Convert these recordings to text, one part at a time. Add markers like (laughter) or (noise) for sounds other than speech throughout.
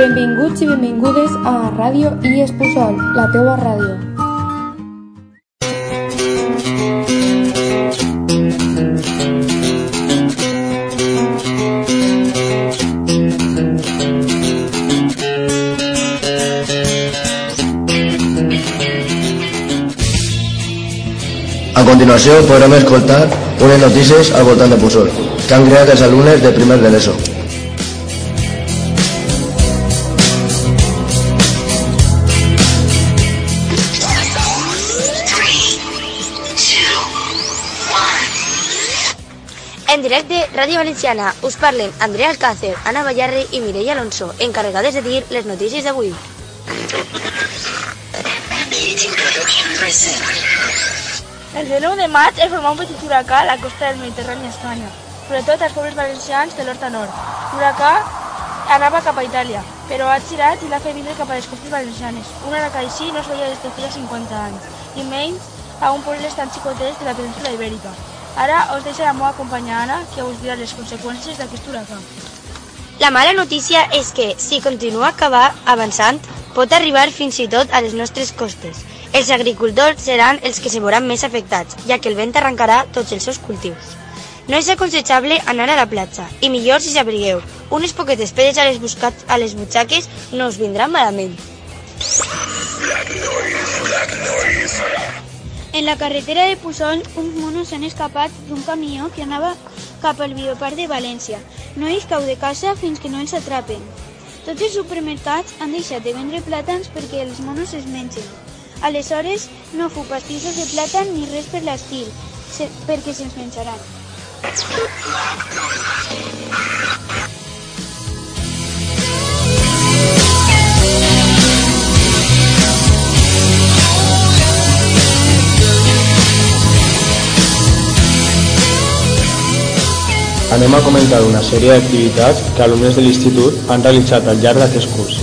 Benvinguts i benvingudes a Ràdio i Espuçol, la teua ràdio. A continuació podrem escoltar unes notícies al voltant de Puçol que han creat els alumnes de primer de l'ESO. Ràdio Valenciana, us parlen Andrea Alcácer, Ana Ballarri i Mireia Alonso, encarregades de dir les notícies d'avui. El 19 de maig es formà un petit huracà a la costa del Mediterrani a Espanya, sobretot als pobles valencians de l'Horta Nord. L'huracà anava cap a Itàlia, però ha girat i l'ha fet vindre cap a les costes valencianes. Un huracà així no es veia des de feia 50 anys, i menys a un poble tan xicotets de la península ibèrica. Ara us deixo la meva companya Anna, que us dirà les conseqüències d'aquest huracà. La mala notícia és que, si continua a acabar avançant, pot arribar fins i tot a les nostres costes. Els agricultors seran els que se veuran més afectats, ja que el vent arrencarà tots els seus cultius. No és aconsellable anar a la platja, i millor si s'abrigueu. Unes poquetes pedres a les, buscat, a les butxaques no us vindran malament. En la carretera de Puçol, uns monos s'han escapat d'un camió que anava cap al bioparc de València. No ells cau de casa fins que no els atrapen. Tots els supermercats han deixat de vendre plàtans perquè els monos es mengen. Aleshores, no fu pastissos de plàtan ni res per l'estil, perquè se'ls menjaran. Anem a comentar una sèrie d'activitats que alumnes de l'institut han realitzat al llarg d'aquest curs.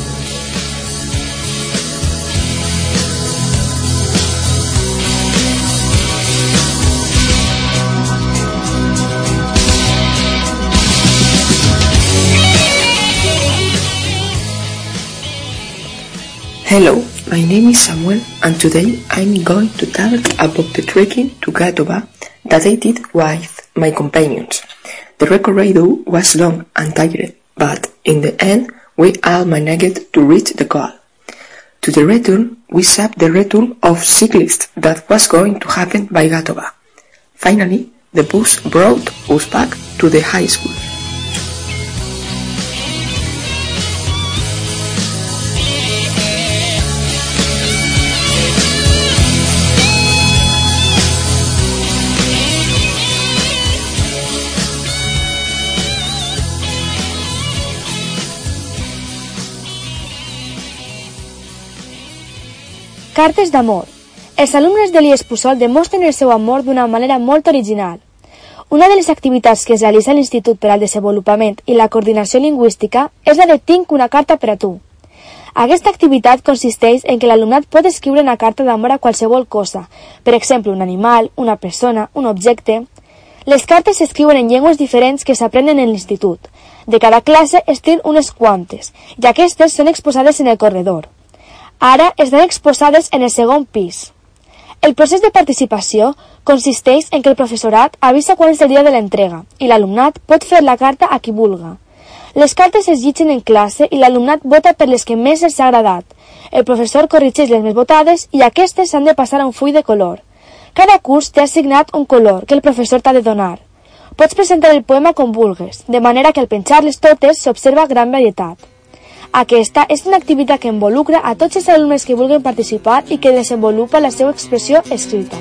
Hello, my name is Samuel and today I'm going to talk about the trekking to Gatoba that I did with my companions. The record, recorrido was long and tired, but in the end we all managed to reach the goal. To the return, we saw the return of cyclists that was going to happen by Gatoba. Finally, the bus brought us back to the high school. Cartes d'amor. Els alumnes de l'IES Puçol demostren el seu amor d'una manera molt original. Una de les activitats que es realitza l'Institut per al Desenvolupament i la Coordinació Lingüística és la de Tinc una carta per a tu. Aquesta activitat consisteix en que l'alumnat pot escriure una carta d'amor a qualsevol cosa, per exemple, un animal, una persona, un objecte... Les cartes s'escriuen en llengües diferents que s'aprenen en l'institut. De cada classe es tenen unes quantes, i aquestes són exposades en el corredor. Ara estan exposades en el segon pis. El procés de participació consisteix en que el professorat avisa quan és el dia de l'entrega i l'alumnat pot fer la carta a qui vulga. Les cartes es llitgen en classe i l'alumnat vota per les que més els ha agradat. El professor corregeix les més votades i aquestes s'han de passar a un full de color. Cada curs té assignat un color que el professor t'ha de donar. Pots presentar el poema com vulgues, de manera que al penjar-les totes s'observa gran varietat. Aquesta és una activitat que involucra a tots els alumnes que vulguin participar i que desenvolupa la seva expressió escrita.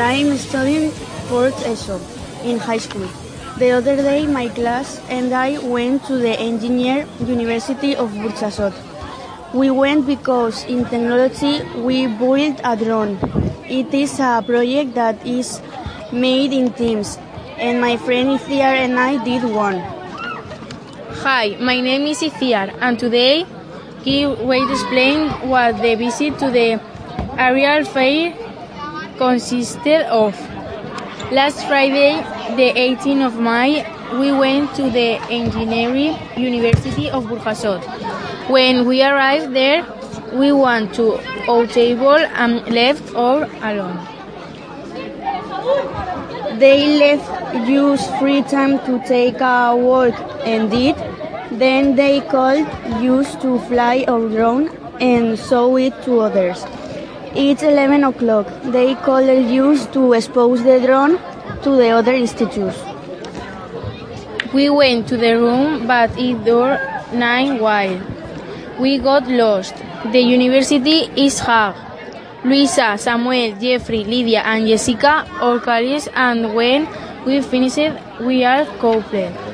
And I am studying fourth ESO in high school. The other day, my class and I went to the Engineer University of Burjasot. We went because in technology we built a drone. It is a project that is made in teams, and my friend Ithiar and I did one. Hi, my name is Ithiar, and today he will explain what the visit to the aerial fair consisted of. Last Friday, the 18th of May, we went to the Engineering University of Burjasot. When we arrived there, we went to our table and left all alone. They left use free time to take a walk and did. Then they called use to fly our drone and show it to others. It's 11 o'clock. They called use to expose the drone to the other institutes. We went to the room, but it door nine while. We got lost. The university is hard. Luisa, Samuel, Jeffrey, Lydia, and Jessica are colleagues, and when we finished, we are coupled.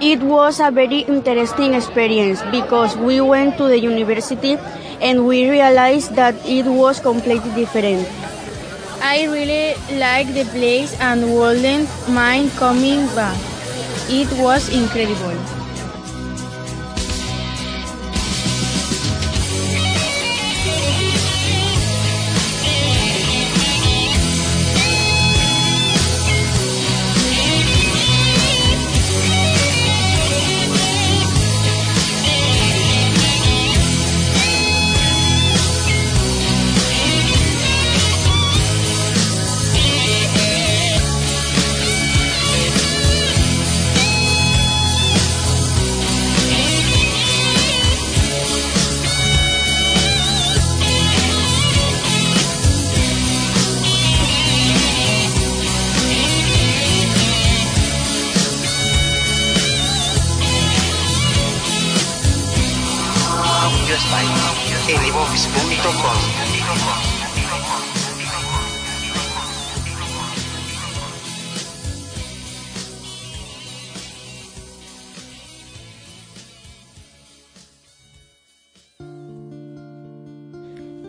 It was a very interesting experience because we went to the university and we realized that it was completely different. I really liked the place and wouldn't mind coming back. It was incredible.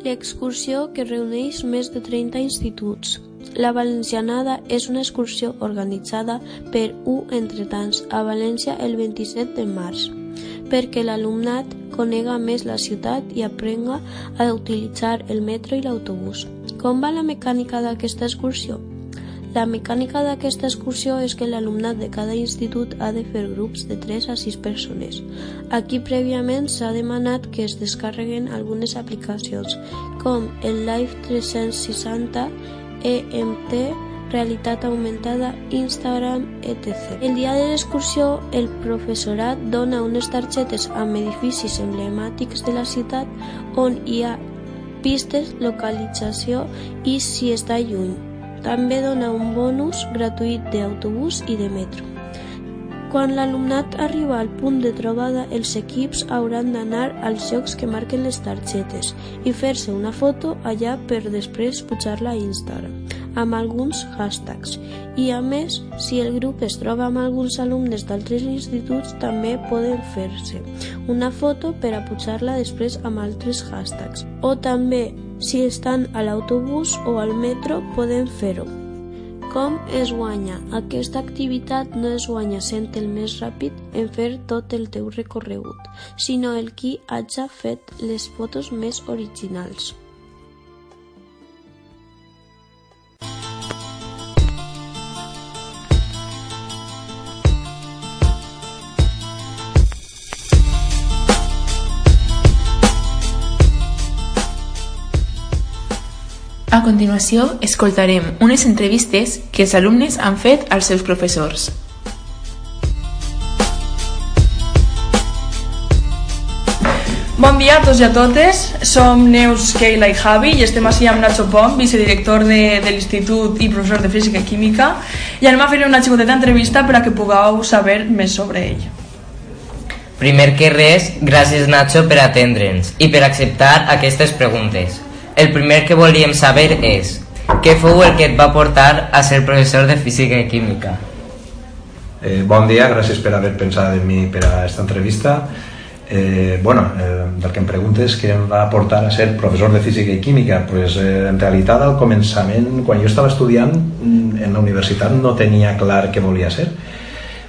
L'excursió que reuneix més de 30 instituts. La Valencianada és una excursió organitzada per U Entretants a València el 27 de març, perquè l'alumnat conega més la ciutat i aprenga a utilitzar el metro i l'autobús. Com va la mecànica d'aquesta excursió? La mecànica d'aquesta excursió és que l'alumnat de cada institut ha de fer grups de 3 a 6 persones. Aquí prèviament s'ha demanat que es descarreguen algunes aplicacions, com el Live 360, EMT, realitat augmentada, Instagram, etc. El dia de l'excursió, el professorat dona unes targetes amb edificis emblemàtics de la ciutat on hi ha pistes, localització i si està lluny. També dona un bonus gratuït d'autobús i de metro. Quan l'alumnat arriba al punt de trobada, els equips hauran d'anar als llocs que marquen les targetes i fer-se una foto allà per després pujar-la a Instagram amb alguns hashtags. I a més, si el grup es troba amb alguns alumnes d'altres instituts, també poden fer-se una foto per a pujar-la després amb altres hashtags. O també, si estan a l'autobús o al metro, poden fer-ho. Com es guanya? Aquesta activitat no es guanya sent el més ràpid en fer tot el teu recorregut, sinó el qui hagi fet les fotos més originals. A continuació, escoltarem unes entrevistes que els alumnes han fet als seus professors. Bon dia a tots i a totes, som Neus, Keila i Javi i estem així amb Nacho Pom, vicedirector de, de l'Institut i professor de Física i Química i anem a fer una xicoteta entrevista per a que pugueu saber més sobre ell. Primer que res, gràcies Nacho per atendre'ns i per acceptar aquestes preguntes. El primer que volíem saber és què fou el que et va portar a ser professor de Física i Química? Eh, bon dia, gràcies per haver pensat en mi per a aquesta entrevista. Eh, bueno, eh, del que em preguntes què em va portar a ser professor de física i química pues, eh, en realitat al començament quan jo estava estudiant mm, en la universitat no tenia clar què volia ser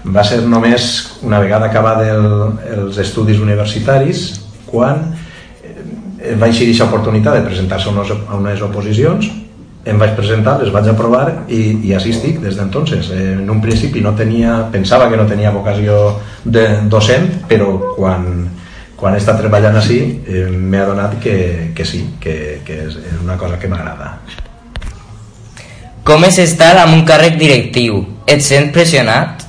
va ser només una vegada acabat el, els estudis universitaris quan eh, vaig tenir aquesta oportunitat de presentar-se a, unes, a unes oposicions em vaig presentar, les vaig aprovar i, i així estic des d'entonces. Eh, en un principi no tenia, pensava que no tenia vocació de docent, però quan, quan he estat treballant així eh, m'he adonat que, que sí, que, que és, és una cosa que m'agrada. Com és estar amb un càrrec directiu? Et sent pressionat?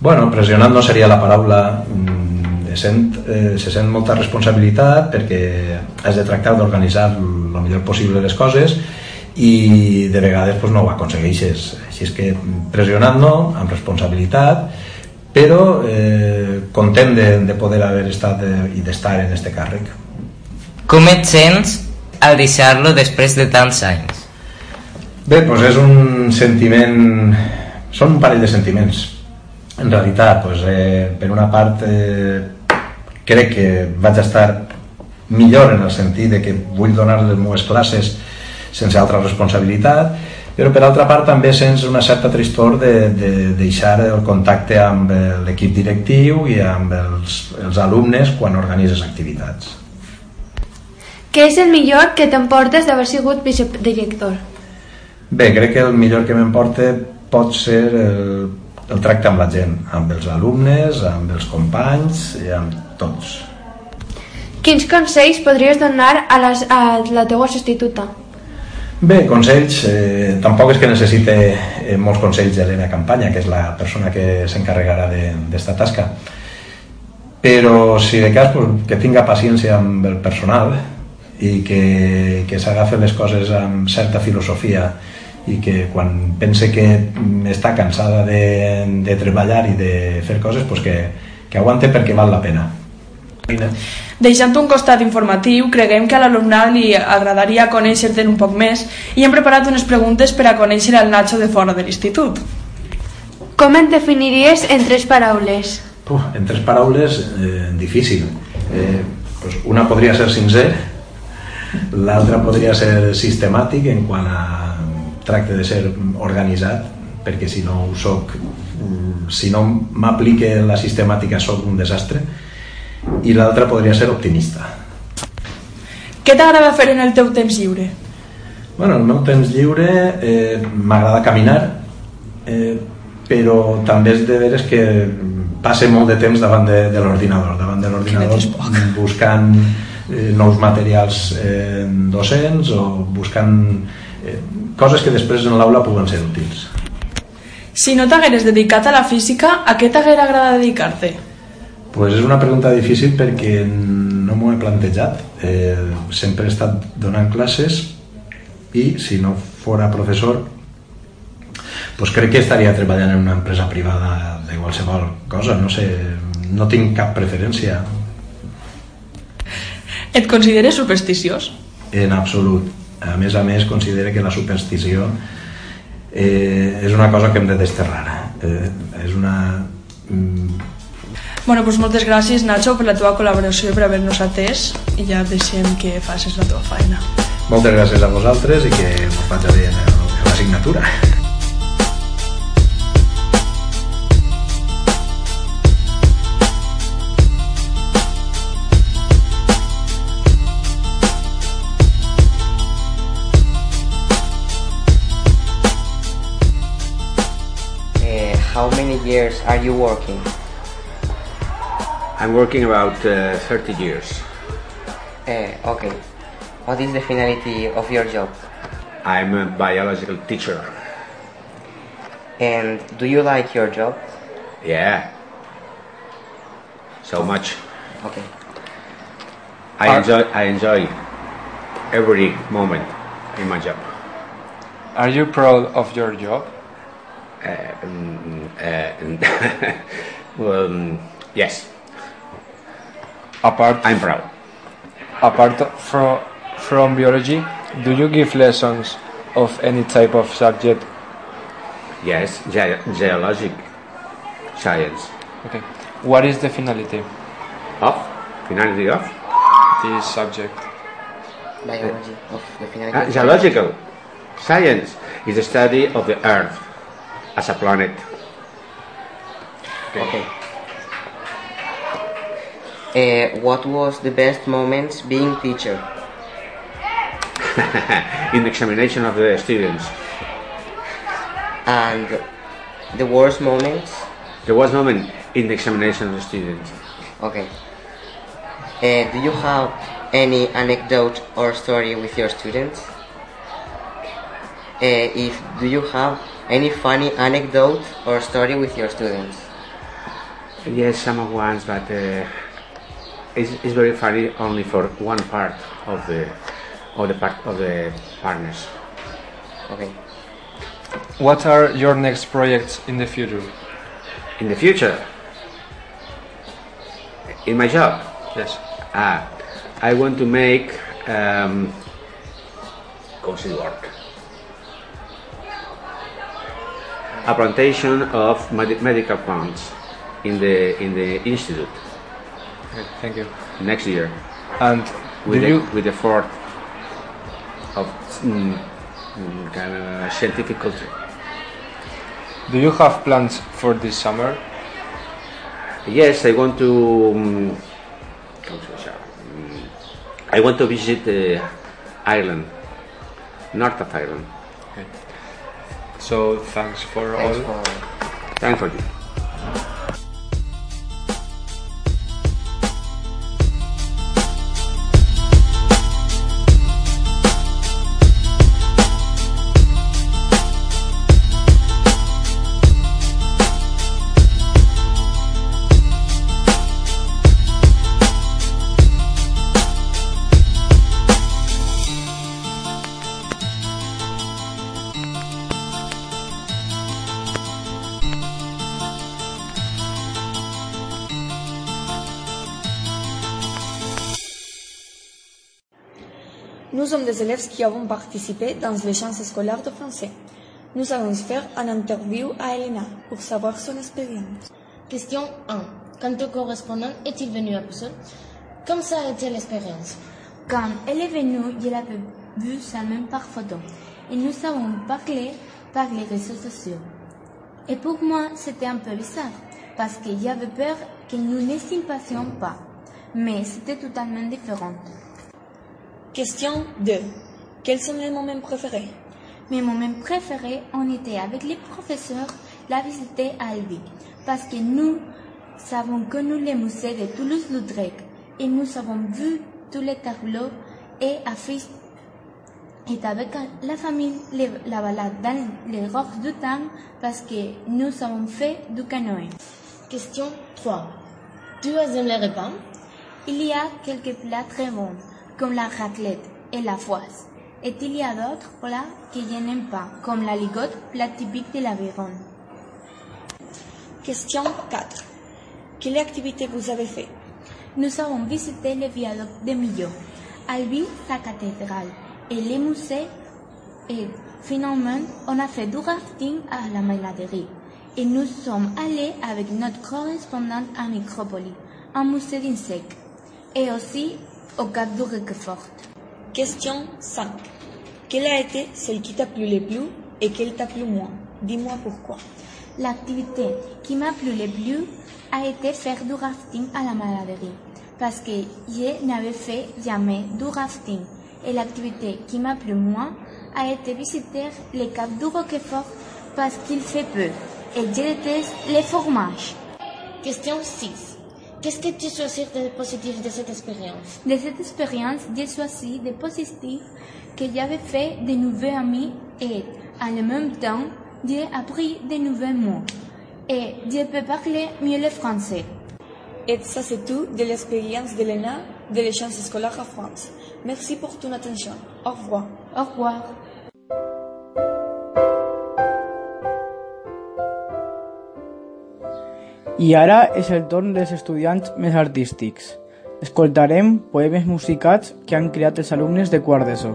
Bueno, pressionat no seria la paraula sent, eh, se sent molta responsabilitat perquè has de tractar d'organitzar el millor possible les coses i de vegades pues, no ho aconsegueixes. Així és que pressionant no amb responsabilitat però eh, content de, de poder haver estat de, i d'estar en este càrrec. Com et sents al deixar-lo després de tants anys? Bé, doncs és un sentiment són un parell de sentiments. En realitat, doncs, eh, per una part eh, crec que vaig estar millor en el sentit de que vull donar les meves classes sense altra responsabilitat, però per altra part també sents una certa tristor de, de deixar el contacte amb l'equip directiu i amb els, els alumnes quan organitzes activitats. Què és el millor que t'emportes d'haver sigut vicedirector? Bé, crec que el millor que m'emporta pot ser el, el tracte amb la gent, amb els alumnes, amb els companys i amb tots. Quins consells podries donar a, les, a la teva substituta? Bé, consells, eh, tampoc és que necessite eh, molts consells d'Helena Campanya, que és la persona que s'encarregarà d'esta de, tasca. Però si de cas pues, que tinga paciència amb el personal i que, que s'agafen les coses amb certa filosofia i que quan pense que està cansada de, de treballar i de fer coses, pues que, que aguante perquè val la pena. Deixant un costat informatiu, creguem que a l'alumnat li agradaria conèixer-te'n un poc més i hem preparat unes preguntes per a conèixer el Nacho de fora de l'institut. Com et definiries en tres paraules? Uf, en tres paraules, eh, difícil. Eh, pues una podria ser sincer, l'altra podria ser sistemàtic en quant a tracte de ser organitzat, perquè si no ho soc, si no m'aplique la sistemàtica soc un desastre, i l'altra podria ser optimista. Què t'agrada fer en el teu temps lliure? Bueno, el meu temps lliure eh, m'agrada caminar, eh, però també és de veres que passe molt de temps davant de, de l'ordinador, davant de l'ordinador buscant eh, nous materials eh, docents o buscant eh, coses que després en l'aula puguen ser útils. Si no t'hagueres dedicat a la física, a què t'haguera agradat dedicar-te? pues és una pregunta difícil perquè no m'ho he plantejat. Eh, sempre he estat donant classes i si no fora professor pues crec que estaria treballant en una empresa privada de qualsevol cosa, no sé, no tinc cap preferència. Et consideres supersticiós? En absolut. A més a més, considero que la superstició eh, és una cosa que hem de desterrar. Eh, és una... Mm, Bueno, doncs moltes gràcies, Nacho, per la teva col·laboració i per haver-nos atès i ja deixem que facis la teva feina. Moltes gràcies a vosaltres i que us vaig bé en l'assignatura. Many years are you working? I'm working about uh, 30 years. Uh, okay. What is the finality of your job? I'm a biological teacher. And do you like your job? Yeah. So much. Okay. I Are- enjoy I enjoy every moment in my job. Are you proud of your job? Uh, uh, (laughs) well, um, yes. Apart, I'm proud. apart from, from biology, do you give lessons of any type of subject? Yes, ge- geologic. science. Okay. What is the finality? Of? Finality of? This subject. Biology of the finality. Ah, geological. Science is the study of the Earth as a planet. Okay. Uh, what was the best moments being teacher? (laughs) in the examination of the students. And the worst moments? The worst moment in the examination of the students. Okay. Uh, do you have any anecdote or story with your students? Uh, if do you have any funny anecdote or story with your students? Yes, some of ones, but uh, it's, it's very funny only for one part of the of the part of the partners. Okay. What are your next projects in the future? In the future, in my job, Yes. ah, I want to make um, council work. A plantation of med- medical plants in the in the institute Okay, thank you. next year. And with the, you with the fourth of mm, mm, kind of scientific culture. do you have plans for this summer? Yes, I want to. Um, ¿cómo se llama? I want to visit uh, Ireland, north of Ireland. Okay. So thanks for Thanks all. for Thanks for you. Sommes des élèves qui avons participé dans les chances scolaires de français. Nous allons faire une interview à Elena pour savoir son expérience. Question 1. Quand ton correspondant est-il venu à Poussol Comme ça a été l'expérience? Quand elle est venue, je l'avais vue seulement par photo. Et nous avons parlé par les réseaux sociaux. Et pour moi, c'était un peu bizarre, parce que j'avais peur que nous ne sympathions pas. Mais c'était totalement différent. Question 2. Quels sont les moments préférés? Mes moments préférés, on était avec les professeurs la visiter à Albi, parce que nous avons connu le musée de Toulouse-Lautrec et nous avons vu tous les tableaux et affiches. Et avec la famille, les- la balade dans les roches du temps, parce que nous avons fait du canoë. Question 3. Tu aimes les repas? Il y a quelques plats très bons, comme la raclette et la foisse. Et il y a d'autres plats que je n'aime pas, comme la ligote, plat typique de l'Aveyron. Question 4. Quelle activité vous avez fait? Nous avons visité le viaduc de Millau, Albi, sa cathédrale, et les musées. Et finalement, on a fait du rafting à la Maladérie. Et nous sommes allés avec notre correspondante à Micropoli, un musée d'insectes, et aussi au Cap du Roquefort. Question 5. Quelle a été celle qui t'a plu le plus et quelle t'a plu moins? Dis-moi pourquoi. L'activité qui m'a plu le plus a été faire du rafting à la Maladerie, parce que je n'avais fait jamais du rafting. Et l'activité qui m'a plu moins a été visiter le cap du Roquefort parce qu'il fait peu. Et je déteste les fromages. Question 6. Qu'est-ce que tu choisis de positif de cette expérience? De cette expérience, j'ai choisi des positifs que j'avais fait de nouveaux amis et, en même temps, j'ai appris de nouveaux mots. Et je peux parler mieux le français. Et ça, c'est tout de l'expérience d'Elena de l'échange scolaire à France. Merci pour ton attention. Au revoir. Au revoir. I ara és el torn dels estudiants més artístics. Escoltarem poemes musicats que han creat els alumnes de quart d'ESO.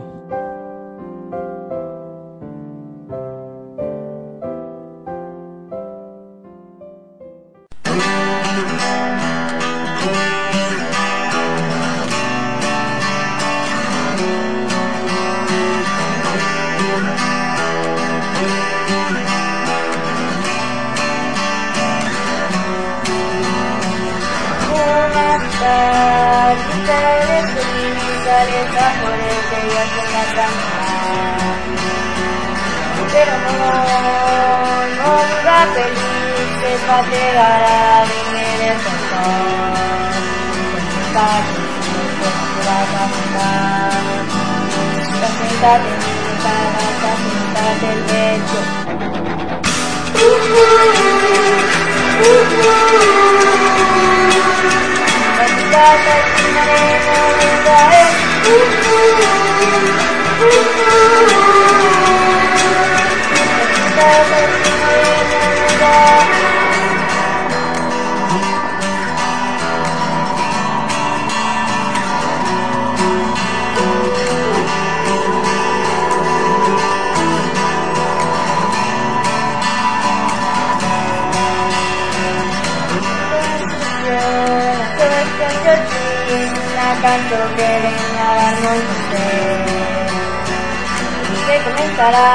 Que comenzará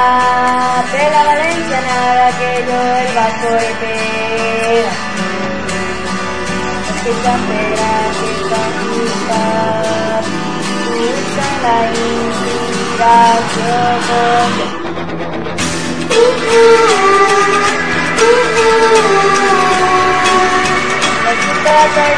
de la Valencia nada que yo el bajo y pega que espera que está busca la quan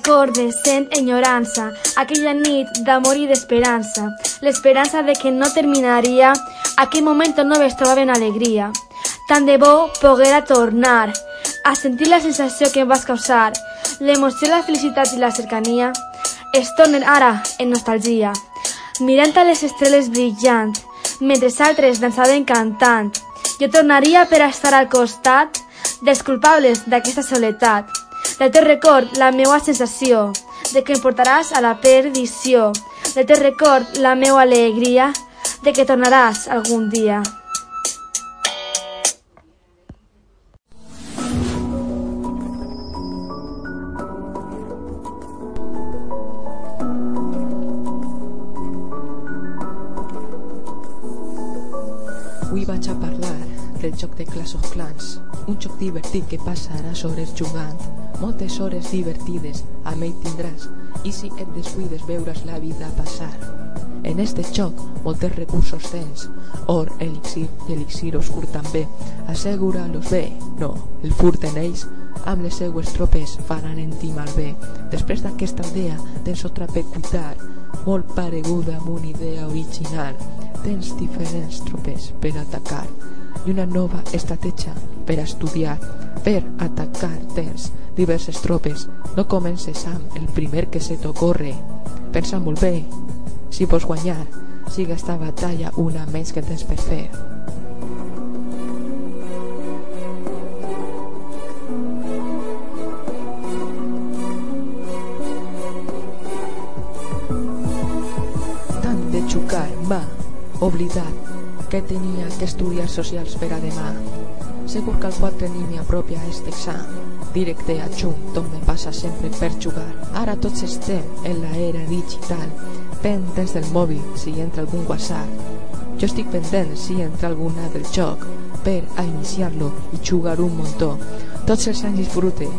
recordes sent enyorança, aquella nit d'amor i d'esperança, l'esperança de que no terminaria aquell moment on només trobaven alegria. Tant de bo poguera tornar a sentir la sensació que em vas causar, l'emoció, la felicitat i la cercania, es tornen ara en nostalgia, mirant a les estrelles brillant, mentre altres dansaven cantant. Jo tornaria per estar al costat dels culpables d'aquesta soledat, del teu record, la meua sensació, de que em portaràs a la perdició, del teu record, la meua alegria, de que tornaràs algun dia. Joc de Clash of Clans, un joc divertit que passaràs hores jugant, moltes hores divertides amb ell tindràs, i si et descuides veuràs la vida passar. En este joc moltes recursos tens, or, elixir i elixir oscur també, assegura-los bé, no, el furt en ells, amb les seues tropes faran en ti malbé. Després d'aquesta aldea tens otra peculiar, molt pareguda amb una idea original, tens diferents tropes per atacar. I una nova estratègia per estudiar, per atacar terç diverses tropes. No comences amb el primer que se t'ocorre. Pensa molt bé. Si vols guanyar, siga esta batalla una menys que tens per fer. Tant de xucar m'ha oblidat que tenia que estudiar socials per a demà. Segur que el 4 ni m'hi apropia a este examen. Directe a junt, on me passa sempre per jugar. Ara tots estem en l'era digital, pendents del mòbil si entra algun WhatsApp. Jo estic pendent si entra alguna del joc per a iniciar-lo i jugar un muntó. Tots els anys disfrute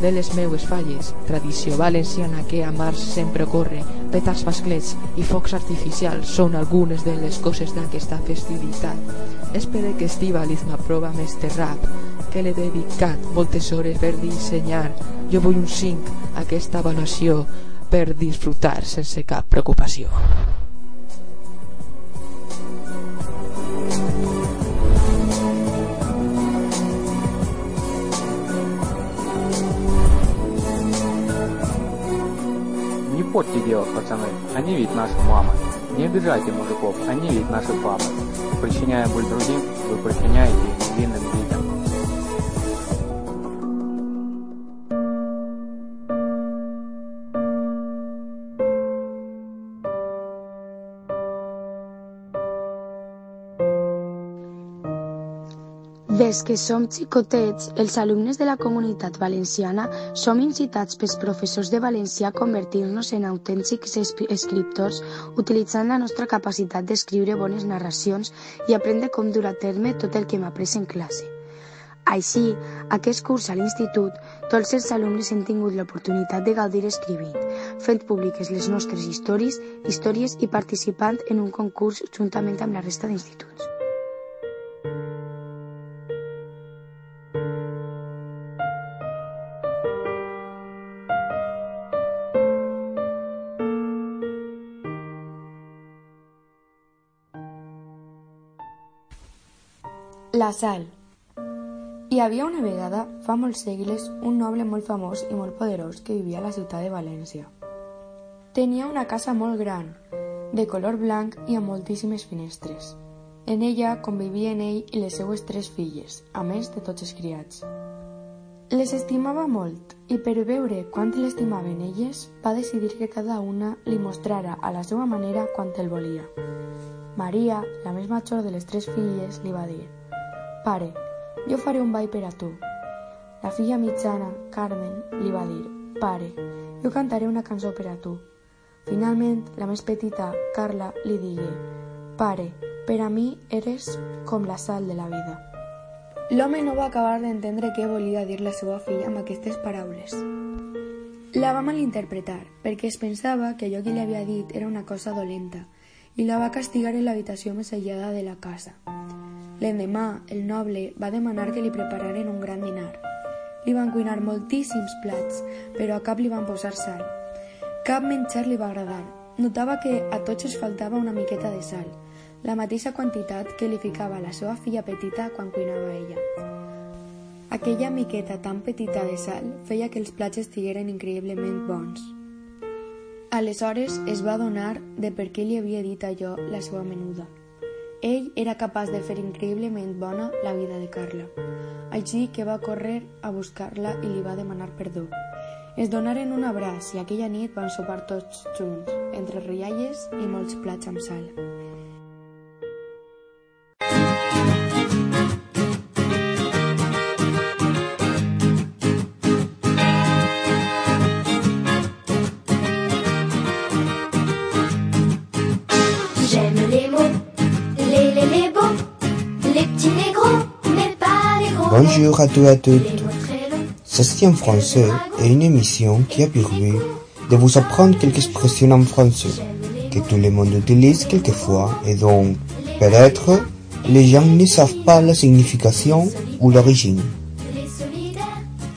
de les meues falles, tradició valenciana que a març sempre ocorre, petards masclets i focs artificials són algunes de les coses d'aquesta festivitat. Espero que Estivaliz m'aprova més de rap, que l'he dedicat moltes hores per dissenyar. Jo vull un 5 a aquesta avaluació per disfrutar sense cap preocupació. Не портите дело, пацаны. Они ведь наши мамы. Не обижайте мужиков, они ведь наши папы. Причиняя боль другим, вы причиняете невинным детям. Des que som xicotets, els alumnes de la comunitat valenciana som incitats pels professors de valencià a convertir-nos en autèntics es- escriptors utilitzant la nostra capacitat d'escriure bones narracions i aprendre com dur a terme tot el que hem après en classe. Així, aquest curs a l'institut, tots els alumnes hem tingut l'oportunitat de gaudir escrivint, fent públiques les nostres històries, històries i participant en un concurs juntament amb la resta d'instituts. La sal. Hi havia una vegada, fa molts segles, un noble molt famós i molt poderós que vivia a la ciutat de València. Tenia una casa molt gran, de color blanc i amb moltíssimes finestres. En ella convivien ell i les seues tres filles, a més de tots els criats. Les estimava molt i per veure quant l'estimaven elles, va decidir que cada una li mostrara a la seva manera quant el volia. Maria, la més major de les tres filles, li va dir Pare, jo faré un ball per a tu. La filla mitjana, Carmen, li va dir Pare, jo cantaré una cançó per a tu. Finalment, la més petita, Carla, li digué Pare, per a mi eres com la sal de la vida. L'home no va acabar d'entendre què volia dir la seva filla amb aquestes paraules. La va malinterpretar, perquè es pensava que allò que li havia dit era una cosa dolenta, i la va castigar en l'habitació més aïllada de la casa. L'endemà, el noble va demanar que li prepararen un gran dinar. Li van cuinar moltíssims plats, però a cap li van posar sal. Cap menjar li va agradar. Notava que a tots els faltava una miqueta de sal, la mateixa quantitat que li ficava la seva filla petita quan cuinava ella. Aquella miqueta tan petita de sal feia que els plats estigueren increïblement bons. Aleshores es va adonar de per què li havia dit allò la seva menuda. Ell era capaç de fer increïblement bona la vida de Carla. Així que va córrer a buscar-la i li va demanar perdó. Es donaren un abraç i aquella nit van sopar tots junts, entre rialles i molts plats amb sal. Bonjour à tous et à toutes. Les mots très longs. Ceci en français est une émission qui a pour but de vous apprendre quelques expressions en français que tout le monde utilise quelquefois et donc peut-être les gens ne savent pas la signification ou l'origine.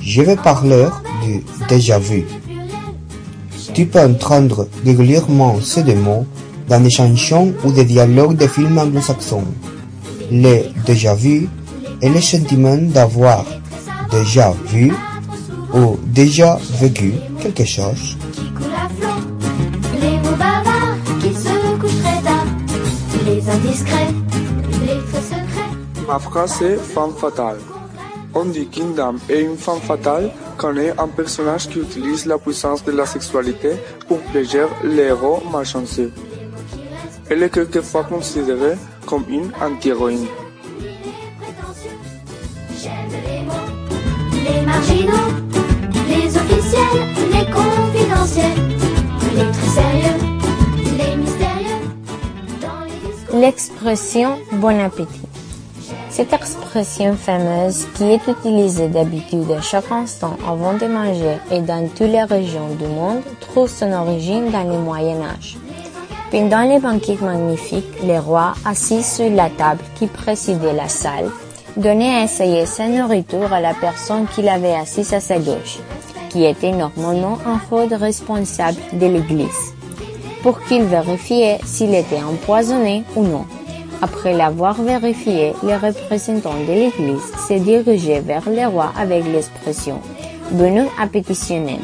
Je vais parler du déjà vu. Tu peux entendre régulièrement ces deux mots dans des chansons ou des dialogues de films anglo-saxons. les déjà vu et le sentiment d'avoir déjà vu ou déjà vécu quelque chose. Ma phrase est femme fatale. On dit qu'une dame est une femme fatale quand est un personnage qui utilise la puissance de la sexualité pour plaisir les héros malchanceux. Elle est quelquefois considérée comme une anti-héroïne. Les officiels, les confidentiels, les très sérieux, les mystérieux. L'expression bon appétit. Cette expression fameuse qui est utilisée d'habitude à chaque instant avant de manger et dans toutes les régions du monde trouve son origine dans le Moyen Âge. Pendant les banquets magnifiques, les rois, assis sur la table qui présidait la salle, donnaient à essayer sa nourriture à la personne qui l'avait assise à sa gauche, qui était normalement un faux responsable de l'église, pour qu'il vérifie s'il était empoisonné ou non. Après l'avoir vérifié, les représentants de l'Église se dirigeaient vers le roi avec l'expression Bon appétitionner.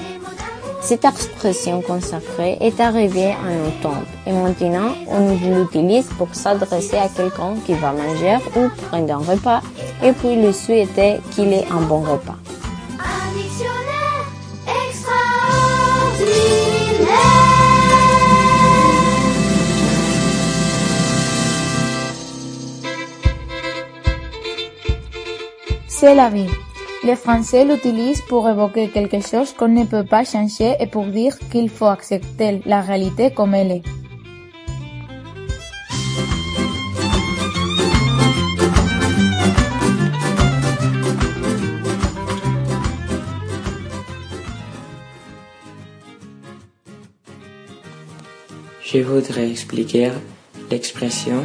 Cette expression consacrée est arrivée à nos temps et maintenant on l'utilise pour s'adresser à quelqu'un qui va manger ou prendre un repas et puis lui souhaiter qu'il ait un bon repas. Un dictionnaire extraordinaire. C'est la vie. Les Français l'utilisent pour évoquer quelque chose qu'on ne peut pas changer et pour dire qu'il faut accepter la réalité comme elle est. Je voudrais expliquer l'expression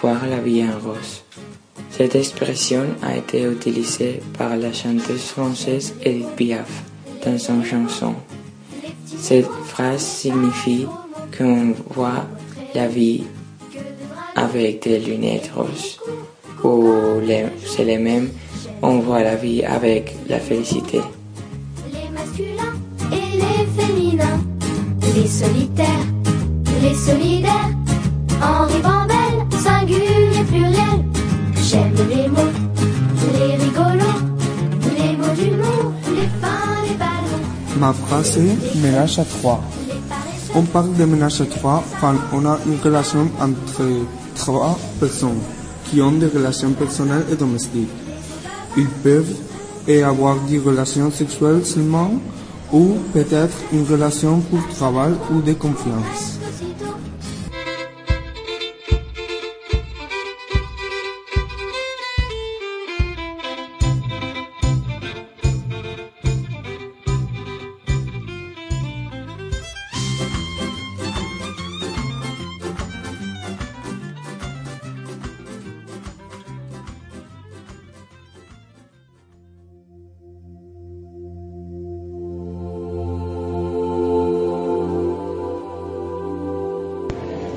voir la vie en rose. Cette expression a été utilisée par la chanteuse française Edith Piaf dans son chanson. Cette phrase signifie qu'on voit la vie avec des lunettes roses, ou les- c'est le même, on voit la vie avec la félicité. Les masculins et les féminins, les solitaires, les solidaires, Ma phrase est ménage à trois. On parle de ménage à trois quand on a une relation entre trois personnes qui ont des relations personnelles et domestiques. Ils peuvent avoir des relations sexuelles seulement ou peut-être une relation pour travail ou de confiance.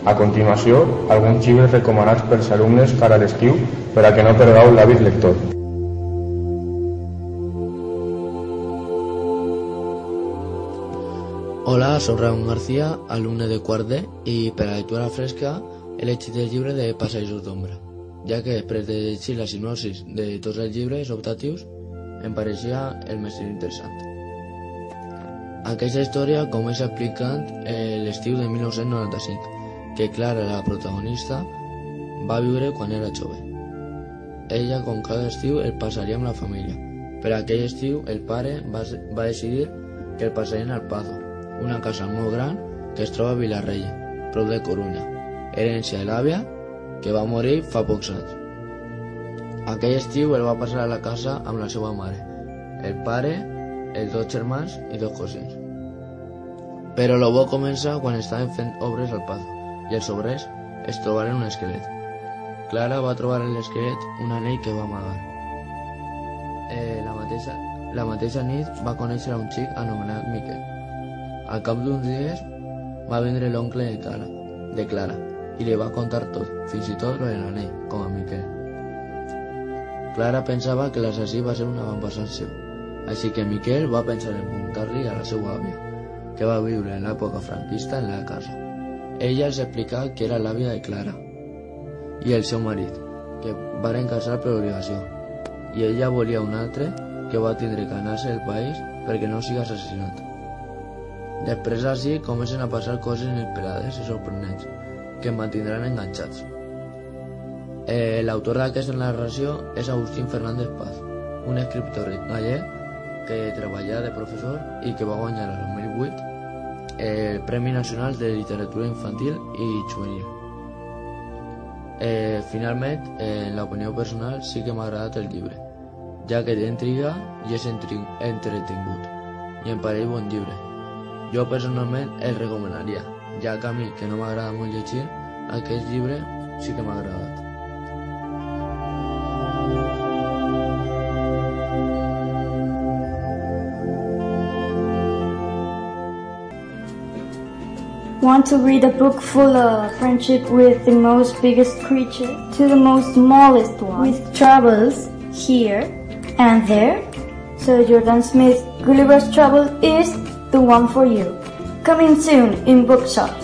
A continuació, alguns llibres recomanats pels alumnes cara a l'estiu per a que no perdeu l'hàbit lector. Hola, soc Ramon García, alumne de quart D, i per a lectura fresca he llegit el llibre de Passejos d'Ombra, ja que després de llegir la sinopsis de tots els llibres optatius em pareixia el més interessant. Aquesta història comença explicant eh, l'estiu de 1995, que Clara, la protagonista, va viure quan era jove. Ella, com cada estiu, el passaria amb la família. Per aquell estiu, el pare va, va decidir que el passarien al Pazo, una casa molt gran que es troba a Vilarreia, prop de Corunya, herència de l'àvia que va morir fa pocs anys. Aquell estiu el va passar a la casa amb la seva mare, el pare, els dos germans i dos cosins. Però el bo comença quan estaven fent obres al Pazo i els obrers es trobaren un esquelet. Clara va trobar en l'esquelet un anell que va amagar. Eh, la, mateixa, la mateixa nit va conèixer un xic anomenat Miquel. Al cap d'uns dies va vindre l'oncle de Clara, de Clara i li va contar tot, fins i tot lo de l'anell, com a Miquel. Clara pensava que l'assassí va ser un avantpassat seu, així que Miquel va pensar en preguntar-li a la seva àvia, que va viure en l'època franquista en la casa. Ella els explicà que era l'àvia de Clara i el seu marit, que varen casar per obligació, i ella volia un altre que va tindre que anar-se del país perquè no sigui assassinat. Després així comencen a passar coses inesperades i sorprenents que mantindran enganxats. Eh, L'autor d'aquesta narració és Agustín Fernández Paz, un escriptor gallec que treballa de professor i que va guanyar el 2008 el Premi Nacional de Literatura Infantil i Juvenil. Eh, finalment, en l'opinió personal sí que m'ha agradat el llibre, ja que té intriga i és entretingut, i em pareix bon llibre. Jo personalment el recomanaria, ja que a mi, que no m'agrada molt llegir, aquest llibre sí que m'ha agradat. Want to read a book full of friendship with the most biggest creature to the most smallest one, with troubles here and there? So Jordan Smith Gulliver's Trouble is the one for you. Coming soon in bookshops.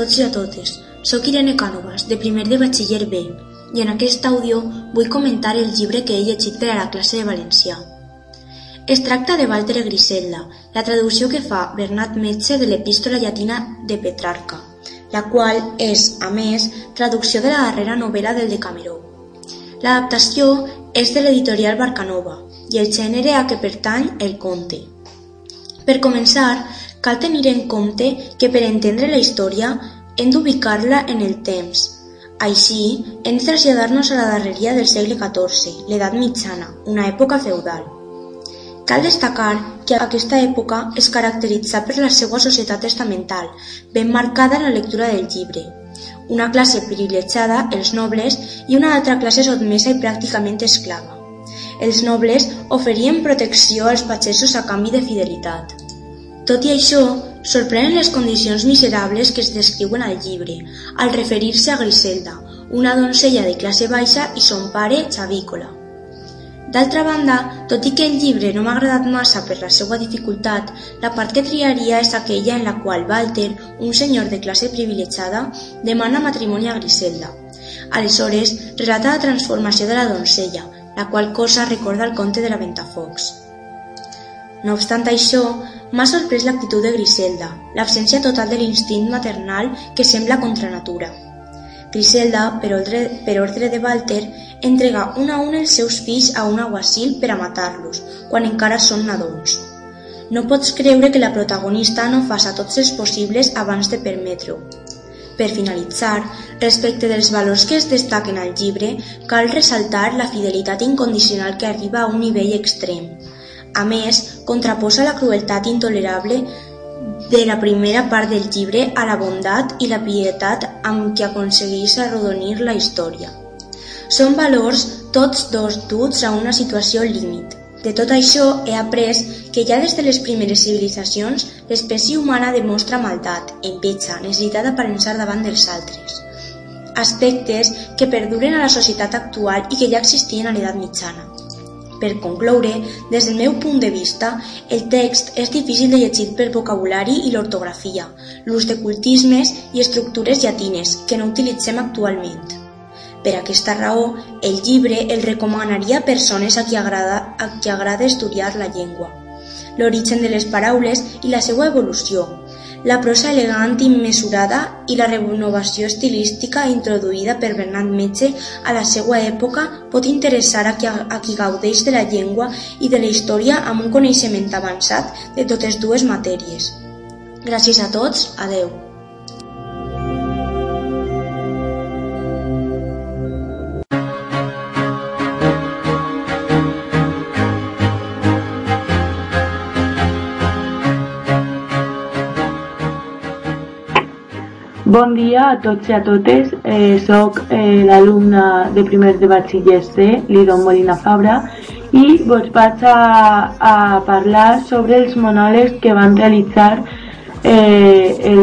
Tots i a totes. Soc Irene Cànovas, de primer de batxiller B, i en aquest àudio vull comentar el llibre que he llegit per a la classe de valencià. Es tracta de Walter Griselda, la traducció que fa Bernat Metge de l'epístola llatina de Petrarca, la qual és, a més, traducció de la darrera novel·la del Decameró. L'adaptació és de l'editorial Barcanova i el gènere a què pertany el conte. Per començar, cal tenir en compte que per entendre la història hem d'ubicar-la en el temps. Així, hem de traslladar-nos a la darreria del segle XIV, l'edat mitjana, una època feudal. Cal destacar que aquesta època es caracteritza per la seva societat estamental, ben marcada en la lectura del llibre. Una classe privilegiada, els nobles, i una altra classe sotmesa i pràcticament esclava. Els nobles oferien protecció als pagesos a canvi de fidelitat. Tot i això, sorprenen les condicions miserables que es descriuen al llibre, al referir-se a Griselda, una donzella de classe baixa i son pare xavícola. D'altra banda, tot i que el llibre no m'ha agradat massa per la seva dificultat, la part que triaria és aquella en la qual Walter, un senyor de classe privilegiada, demana matrimoni a Griselda. Aleshores, relata la transformació de la donzella, la qual cosa recorda el conte de la Ventafocs. No obstant això, m'ha sorprès l'actitud de Griselda, l'absència total de l'instint maternal que sembla contra natura. Griselda, per ordre, per ordre de Walter, entrega un a un els seus fills a un aguacil per a matar-los, quan encara són nadons. No pots creure que la protagonista no faça tots els possibles abans de permetre-ho. Per finalitzar, respecte dels valors que es destaquen al llibre, cal ressaltar la fidelitat incondicional que arriba a un nivell extrem. A més, contraposa la crueltat intolerable de la primera part del llibre a la bondat i la pietat amb què aconsegueix arrodonir la història. Són valors tots dos duts a una situació límit. De tot això he après que ja des de les primeres civilitzacions l'espècie humana demostra maldat, enveja, necessitat d'aparençar davant dels altres. Aspectes que perduren a la societat actual i que ja existien a l'edat mitjana. Per concloure, des del meu punt de vista, el text és difícil de llegir per vocabulari i l'ortografia, l'ús de cultismes i estructures llatines que no utilitzem actualment. Per aquesta raó, el llibre el recomanaria a persones a qui agrada, a qui agrada estudiar la llengua, l'origen de les paraules i la seva evolució, la prosa elegant i mesurada i la renovació estilística introduïda per Bernat Metge a la seva època pot interessar a qui, a qui gaudeix de la llengua i de la història amb un coneixement avançat de totes dues matèries. Gràcies a tots, adeu. Bon dia a tots i a totes. Eh, soc eh, l'alumna de primer de batxiller C, Lidon Molina Fabra, i vos vaig a, a parlar sobre els monòlegs que van realitzar eh, el,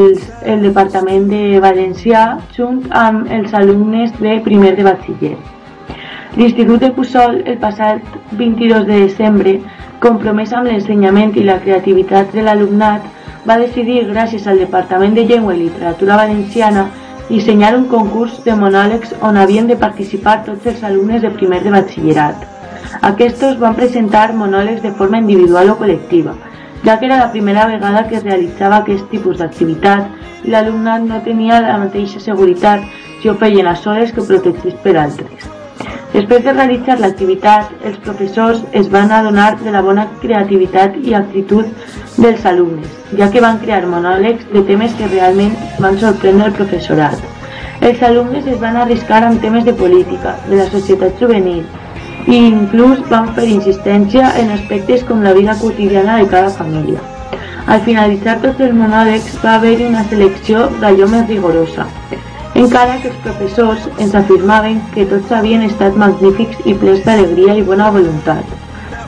el Departament de Valencià junt amb els alumnes de primer de batxiller. L'Institut de Puçol, el passat 22 de desembre, compromès amb l'ensenyament i la creativitat de l'alumnat, va decidir, gràcies al Departament de Llengua i Literatura Valenciana, dissenyar un concurs de monòlegs on havien de participar tots els alumnes de primer de batxillerat. Aquests van presentar monòlegs de forma individual o col·lectiva, ja que era la primera vegada que es realitzava aquest tipus d'activitat i l'alumnat no tenia la mateixa seguretat si ho feien a soles que protegits per altres. Després de realitzar l'activitat, els professors es van adonar de la bona creativitat i actitud dels alumnes, ja que van crear monòlegs de temes que realment van sorprendre el professorat. Els alumnes es van arriscar amb temes de política, de la societat juvenil, i inclús van fer insistència en aspectes com la vida quotidiana de cada família. Al finalitzar tots els monòlegs va haver-hi una selecció d'allò més rigorosa, encara que els professors ens afirmaven que tots havien estat magnífics i plens d'alegria i bona voluntat.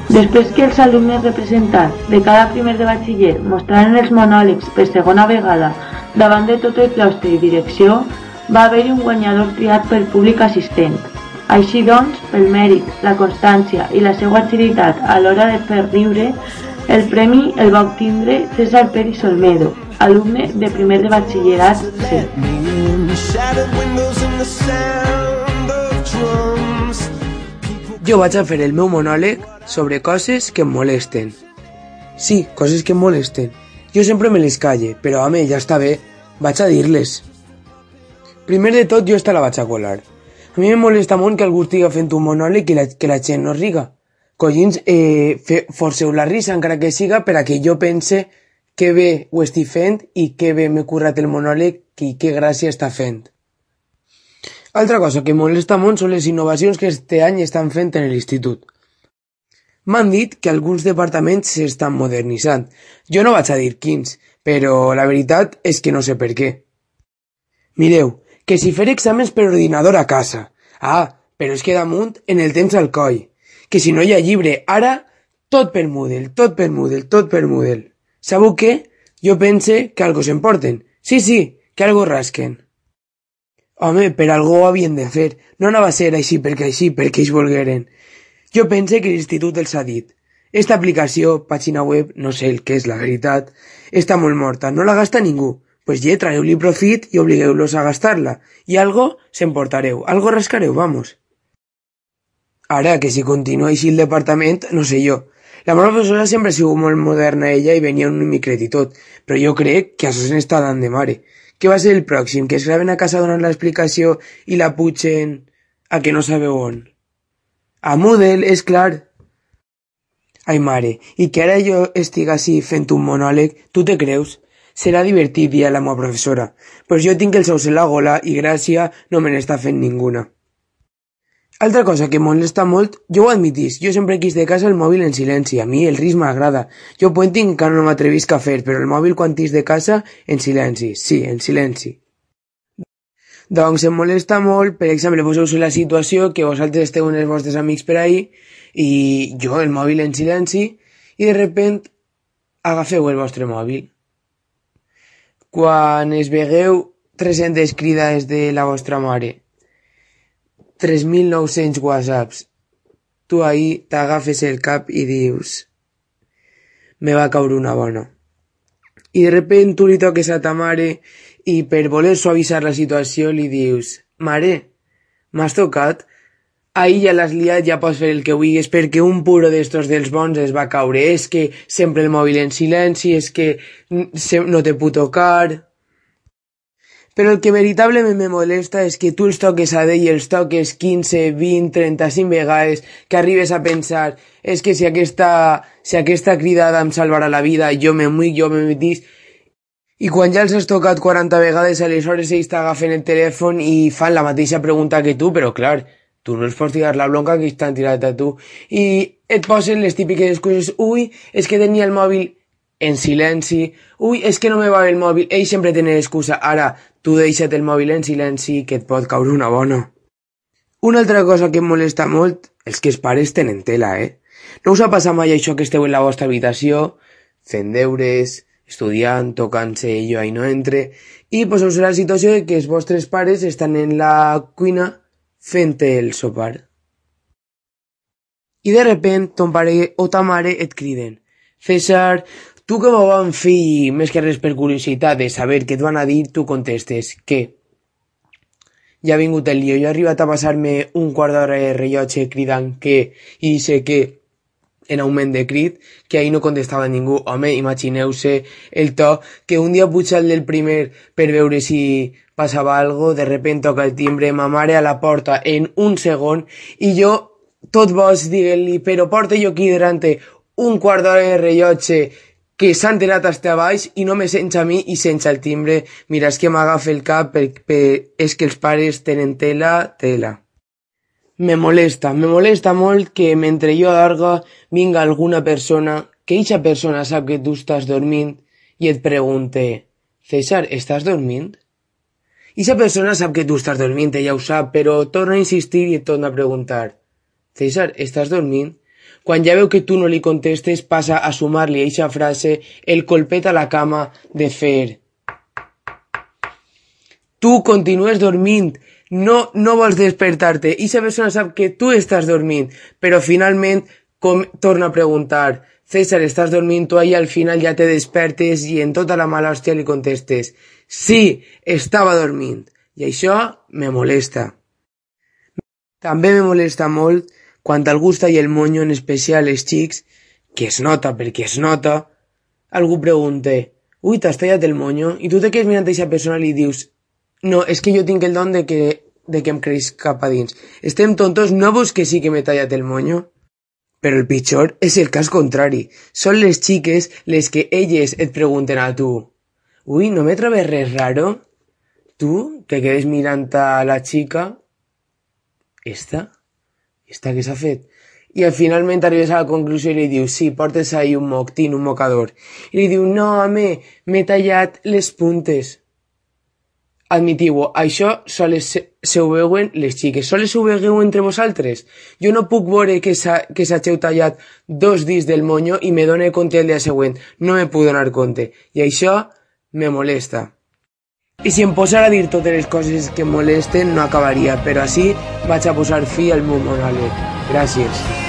Després que els alumnes representats de cada primer de batxiller mostraren els monòlegs per segona vegada davant de tot el claustre i direcció, va haver-hi un guanyador triat pel públic assistent. Així doncs, pel mèrit, la constància i la seva agilitat a l'hora de fer riure, el premi el va obtindre César Peris Olmedo, alumne de primer de batxillerat. Jo vaig a fer el meu monòleg sobre coses que em molesten. Sí, coses que em molesten. Jo sempre me les calle, però home, ja està bé, vaig a dir-les. Primer de tot, jo esta la vaig a colar. A mi em molesta molt que algú estigui fent un monòleg i la, que la gent no riga. Collins, eh, fe, forceu la risa, encara que siga, per a que jo pense que bé ho estic fent i que bé m'he currat el monòleg i que gràcia està fent. Altra cosa que molesta molt són les innovacions que este any estan fent en l'institut. M'han dit que alguns departaments s'estan modernitzant. Jo no vaig a dir quins, però la veritat és que no sé per què. Mireu, que si fer exàmens per ordinador a casa. Ah, però és que damunt en el temps al coll. Que si no hi ha llibre, ara, tot per Moodle, tot per Moodle, tot per Moodle. Sabeu què? Jo pense que algo s'emporten. Sí, sí, que algo rasquen. Home, per algú ho havien de fer. No anava a ser així perquè així, perquè ells volgueren. Jo pense que l'institut els ha dit. Esta aplicació, pàgina web, no sé el que és la veritat, està molt morta, no la gasta ningú. Pues ja traeu-li profit i obligueu-los a gastar-la. I algo s'emportareu, algo rascareu, vamos. Ara, que si continua així el departament, no sé jo. La meva professora sempre ha sigut molt moderna ella i venia un micret i tot, però jo crec que això se n'està dant de mare. Què va ser el pròxim? Que es graven a casa donant l'explicació i la putxen a que no sabeu on? A Moodle, és clar. Ai mare, i que ara jo estic així fent un monòleg, tu te creus? Serà divertit, dia la meva professora, però jo tinc els ous en la gola i gràcia no me n'està fent ninguna. Altra cosa que molesta molt, jo ho admitís, jo sempre quis de casa el mòbil en silenci, a mi el risc m'agrada. Jo puenting encara no m'atrevisc a fer, però el mòbil quan tis de casa, en silenci, sí, en silenci. Doncs em molesta molt, per exemple, poseu-vos la situació que vosaltres esteu amb els vostres amics per ahí i jo el mòbil en silenci i de repent agafeu el vostre mòbil. Quan es vegueu 300 cridades de la vostra mare 3.900 whatsapps. Tu ahí t'agafes el cap i dius me va caure una bona. I de repent tu li toques a ta mare i per voler suavitzar la situació li dius mare, m'has tocat? Ahí ja l'has liat, ja pots fer el que vulguis perquè un puro d'estos dels bons es va caure. És que sempre el mòbil en silenci, és que no te puc tocar... Però el que veritablement me molesta és que tu els toques a d'ell i els toques 15, 20, 35 vegades, que arribes a pensar és que si aquesta, si aquesta cridada em salvarà la vida, jo me muic, jo me metís, i quan ja els has tocat 40 vegades, aleshores ells t'agafen el telèfon i fan la mateixa pregunta que tu, però clar, tu no els pots tirar la bronca que estan tirat a tu. I et posen les típiques excuses, ui, és que tenia el mòbil en silenci, ui, és que no me va el mòbil, ell sempre tenen excusa, ara, Tu deixa't el mòbil en silenci que et pot caure una bona. Una altra cosa que em molesta molt és que els pares tenen tela, eh? No us ha passat mai això que esteu en la vostra habitació, fent deures, estudiant, tocant-se jo i no entre, i poseu-vos la situació de que els vostres pares estan en la cuina fent el sopar. I de repent ton pare o ta mare et criden César, tu que m'ho van fill, més que res per de saber què et van a dir, tu contestes que ja ha vingut el lío, jo he arribat a passar-me un quart d'hora de rellotge cridant que i sé que en augment de crit, que ahir no contestava ningú. Home, imagineu-se el to que un dia puja el del primer per veure si passava algo, de repente toca el timbre, ma mare a la porta en un segon i jo, tot vos, diguent-li, però porta jo aquí delante un quart d'hora de rellotge que s'ha enterat hasta baix i no me sents a mi i sense el timbre. Mira, és que m'agafa el cap perquè que els pares tenen tela, tela. Me molesta, me molesta molt que mentre jo alarga vinga alguna persona, que eixa persona sap que tu estàs dormint i et pregunte César, estàs dormint? Eixa persona sap que tu estàs dormint, ella ho sap, però torna a insistir i et torna a preguntar César, estàs dormint? Quan ja veu que tu no li contestes, passa a sumar-li eixa frase el colpet a la cama de fer. Tu continues dormint, no, no vols despertar-te. Eixa persona sap que tu estàs dormint, però finalment com, torna a preguntar César, estàs dormint tu i al final ja te despertes i en tota la mala hòstia li contestes Sí, estava dormint. I això me molesta. També me molesta molt quan algú es talla el monyo, en especial els xics, que es nota perquè es nota, algú pregunta «Ui, t'has tallat el monyo?» i tu te quedes mirant a aquesta persona i «No, és que jo tinc el don de que, de que em creix cap a dins. Estem tontos, no vos que sí que m'he tallat el monyo?» Però el pitjor és el cas contrari. Són les xiques les que elles et pregunten a tu «Ui, no me trobes res raro?» Tu te quedes mirant a la xica «Esta?» Està que s'ha fet? I finalment arribes a la conclusió i li dius, sí, portes ahí un moc, tin, un mocador. I li diu, no, home, m'he tallat les puntes. Admitiu-ho, això sols se, se ho veuen les xiques, sols ho veuen entre vosaltres. Jo no puc veure que s'hageu tallat dos dits del monyo i me done compte el dia següent. No me puc donar compte. I això me molesta. I si em posara a dir totes les coses que molesten no acabaria, però així vaig a posar fi al meu monòleg. Gràcies.